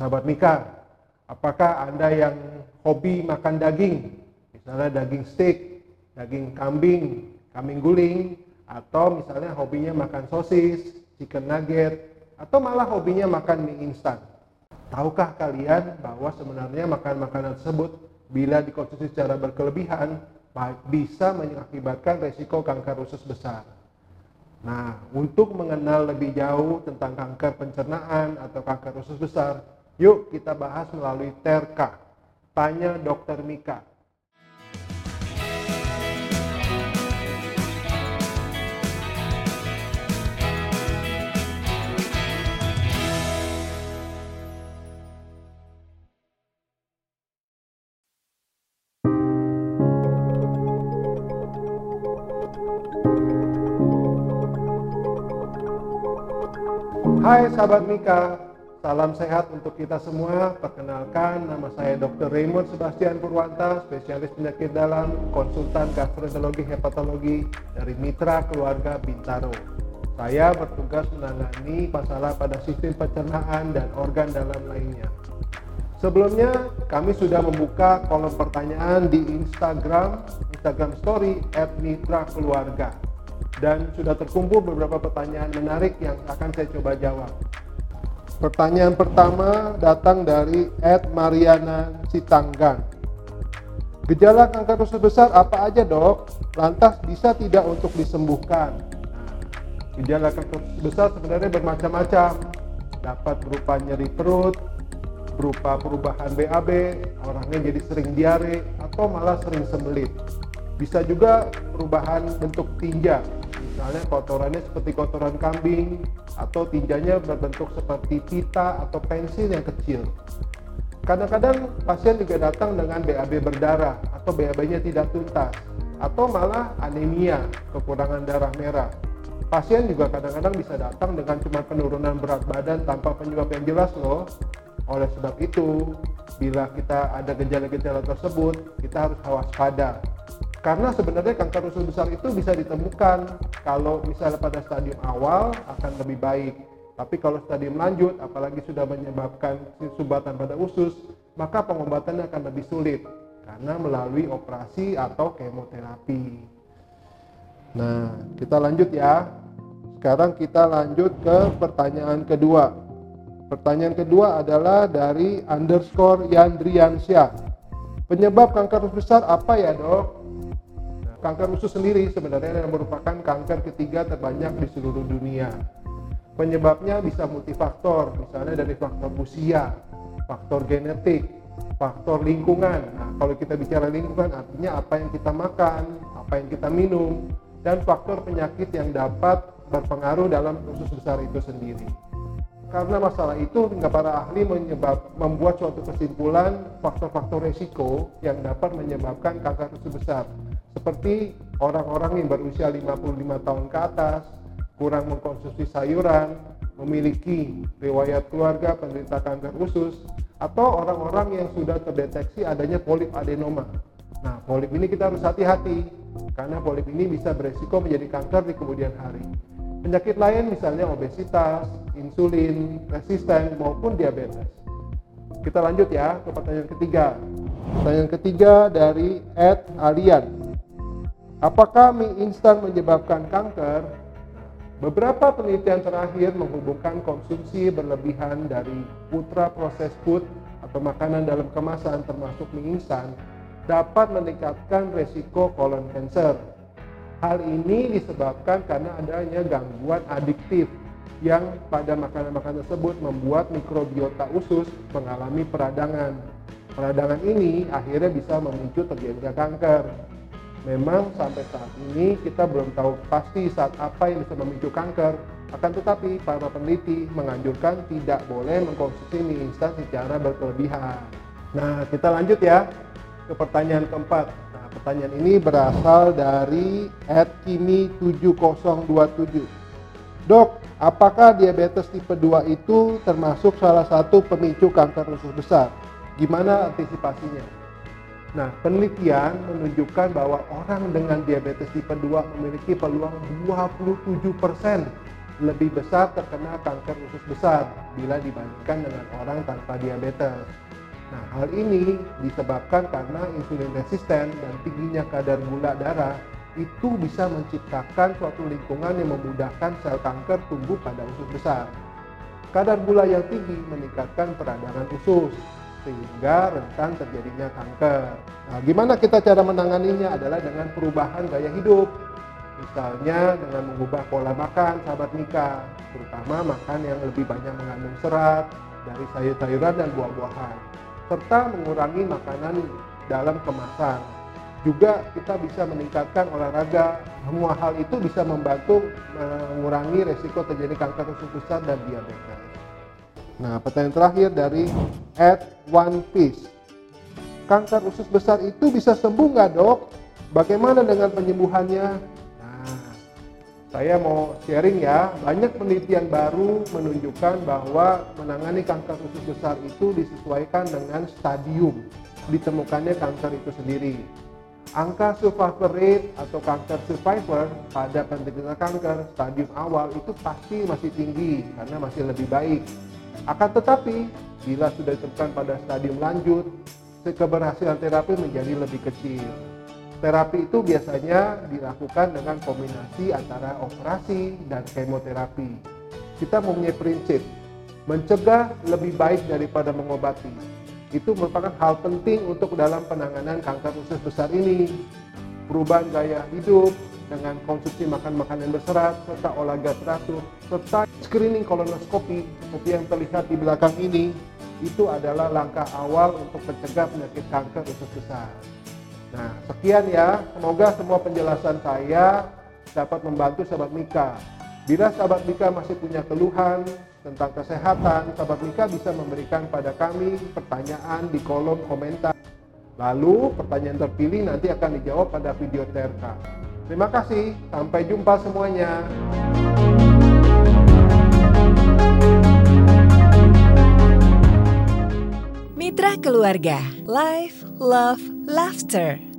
sahabat Mika, apakah Anda yang hobi makan daging? Misalnya daging steak, daging kambing, kambing guling, atau misalnya hobinya makan sosis, chicken nugget, atau malah hobinya makan mie instan. Tahukah kalian bahwa sebenarnya makan makanan tersebut bila dikonsumsi secara berkelebihan bisa mengakibatkan resiko kanker usus besar? Nah, untuk mengenal lebih jauh tentang kanker pencernaan atau kanker usus besar, yuk kita bahas melalui TERKA. Tanya Dokter Mika. Hai sahabat Mika, salam sehat untuk kita semua. Perkenalkan, nama saya Dr. Raymond Sebastian Purwanta, spesialis penyakit dalam, konsultan gastroenterologi hepatologi dari Mitra Keluarga Bintaro. Saya bertugas menangani masalah pada sistem pencernaan dan organ dalam lainnya. Sebelumnya, kami sudah membuka kolom pertanyaan di Instagram, Instagram Story at Mitra Keluarga dan sudah terkumpul beberapa pertanyaan menarik yang akan saya coba jawab. Pertanyaan pertama datang dari Ed Mariana Sitanggan. Gejala kanker usus besar apa aja dok? Lantas bisa tidak untuk disembuhkan? Nah, gejala kanker besar sebenarnya bermacam-macam. Dapat berupa nyeri perut, berupa perubahan BAB, orangnya jadi sering diare, atau malah sering sembelit. Bisa juga perubahan bentuk tinja, misalnya kotorannya seperti kotoran kambing atau tinjanya berbentuk seperti pita atau pensil yang kecil. Kadang-kadang pasien juga datang dengan BAB berdarah atau BAB-nya tidak tuntas atau malah anemia, kekurangan darah merah. Pasien juga kadang-kadang bisa datang dengan cuma penurunan berat badan tanpa penyebab yang jelas loh. Oleh sebab itu, bila kita ada gejala-gejala tersebut, kita harus waspada karena sebenarnya kanker usus besar itu bisa ditemukan kalau misalnya pada stadium awal akan lebih baik. Tapi kalau stadium lanjut, apalagi sudah menyebabkan sumbatan pada usus, maka pengobatannya akan lebih sulit karena melalui operasi atau kemoterapi. Nah, kita lanjut ya. Sekarang kita lanjut ke pertanyaan kedua. Pertanyaan kedua adalah dari underscore Yandriansyah. Penyebab kanker besar apa ya dok? Kanker usus sendiri sebenarnya yang merupakan kanker ketiga terbanyak di seluruh dunia. Penyebabnya bisa multifaktor, misalnya dari faktor usia, faktor genetik, faktor lingkungan. Nah, kalau kita bicara lingkungan artinya apa yang kita makan, apa yang kita minum, dan faktor penyakit yang dapat berpengaruh dalam usus besar itu sendiri. Karena masalah itu, hingga para ahli menyebab, membuat suatu kesimpulan faktor-faktor resiko yang dapat menyebabkan kanker usus besar seperti orang-orang yang berusia 55 tahun ke atas, kurang mengkonsumsi sayuran, memiliki riwayat keluarga penderita kanker usus, atau orang-orang yang sudah terdeteksi adanya polip adenoma. Nah, polip ini kita harus hati-hati karena polip ini bisa beresiko menjadi kanker di kemudian hari. Penyakit lain misalnya obesitas, insulin, resisten maupun diabetes. Kita lanjut ya ke pertanyaan ketiga. Pertanyaan ketiga dari Ed Alian. Apakah mie instan menyebabkan kanker? Beberapa penelitian terakhir menghubungkan konsumsi berlebihan dari ultra processed food atau makanan dalam kemasan termasuk mie instan dapat meningkatkan resiko kolon cancer. Hal ini disebabkan karena adanya gangguan adiktif yang pada makanan-makanan tersebut membuat mikrobiota usus mengalami peradangan. Peradangan ini akhirnya bisa memicu terjadinya kanker. Memang sampai saat ini kita belum tahu pasti saat apa yang bisa memicu kanker, akan tetapi para peneliti menganjurkan tidak boleh mengkonsumsi mie instan secara berlebihan. Nah, kita lanjut ya ke pertanyaan keempat. Nah, pertanyaan ini berasal dari @kimi7027. Dok, apakah diabetes tipe 2 itu termasuk salah satu pemicu kanker usus besar? Gimana antisipasinya? Nah, penelitian menunjukkan bahwa orang dengan diabetes tipe 2 memiliki peluang 27% lebih besar terkena kanker usus besar bila dibandingkan dengan orang tanpa diabetes. Nah, hal ini disebabkan karena insulin resisten dan tingginya kadar gula darah itu bisa menciptakan suatu lingkungan yang memudahkan sel kanker tumbuh pada usus besar. Kadar gula yang tinggi meningkatkan peradangan usus, sehingga rentan terjadinya kanker. Nah, gimana kita cara menanganinya adalah dengan perubahan gaya hidup. Misalnya dengan mengubah pola makan, sahabat Mika, terutama makan yang lebih banyak mengandung serat dari sayur-sayuran dan buah-buahan, serta mengurangi makanan dalam kemasan. Juga kita bisa meningkatkan olahraga. Semua hal itu bisa membantu mengurangi resiko terjadi kanker usus besar dan diabetes. Nah, pertanyaan terakhir dari at One Piece. Kanker usus besar itu bisa sembuh nggak dok? Bagaimana dengan penyembuhannya? Nah, saya mau sharing ya. Banyak penelitian baru menunjukkan bahwa menangani kanker usus besar itu disesuaikan dengan stadium ditemukannya kanker itu sendiri. Angka survivor rate atau kanker survivor pada penderita kanker stadium awal itu pasti masih tinggi karena masih lebih baik akan tetapi, bila sudah ditemukan pada stadium lanjut, keberhasilan terapi menjadi lebih kecil. Terapi itu biasanya dilakukan dengan kombinasi antara operasi dan kemoterapi. Kita mempunyai prinsip, mencegah lebih baik daripada mengobati. Itu merupakan hal penting untuk dalam penanganan kanker usus besar ini. Perubahan gaya hidup, dengan konsumsi makan makanan berserat serta olahraga teratur serta screening kolonoskopi seperti yang terlihat di belakang ini itu adalah langkah awal untuk mencegah penyakit kanker usus besar. Nah, sekian ya. Semoga semua penjelasan saya dapat membantu sahabat Mika. Bila sahabat Mika masih punya keluhan tentang kesehatan, sahabat Mika bisa memberikan pada kami pertanyaan di kolom komentar. Lalu pertanyaan terpilih nanti akan dijawab pada video terka. Terima kasih, sampai jumpa semuanya. Mitra Keluarga, Life, Love, Laughter.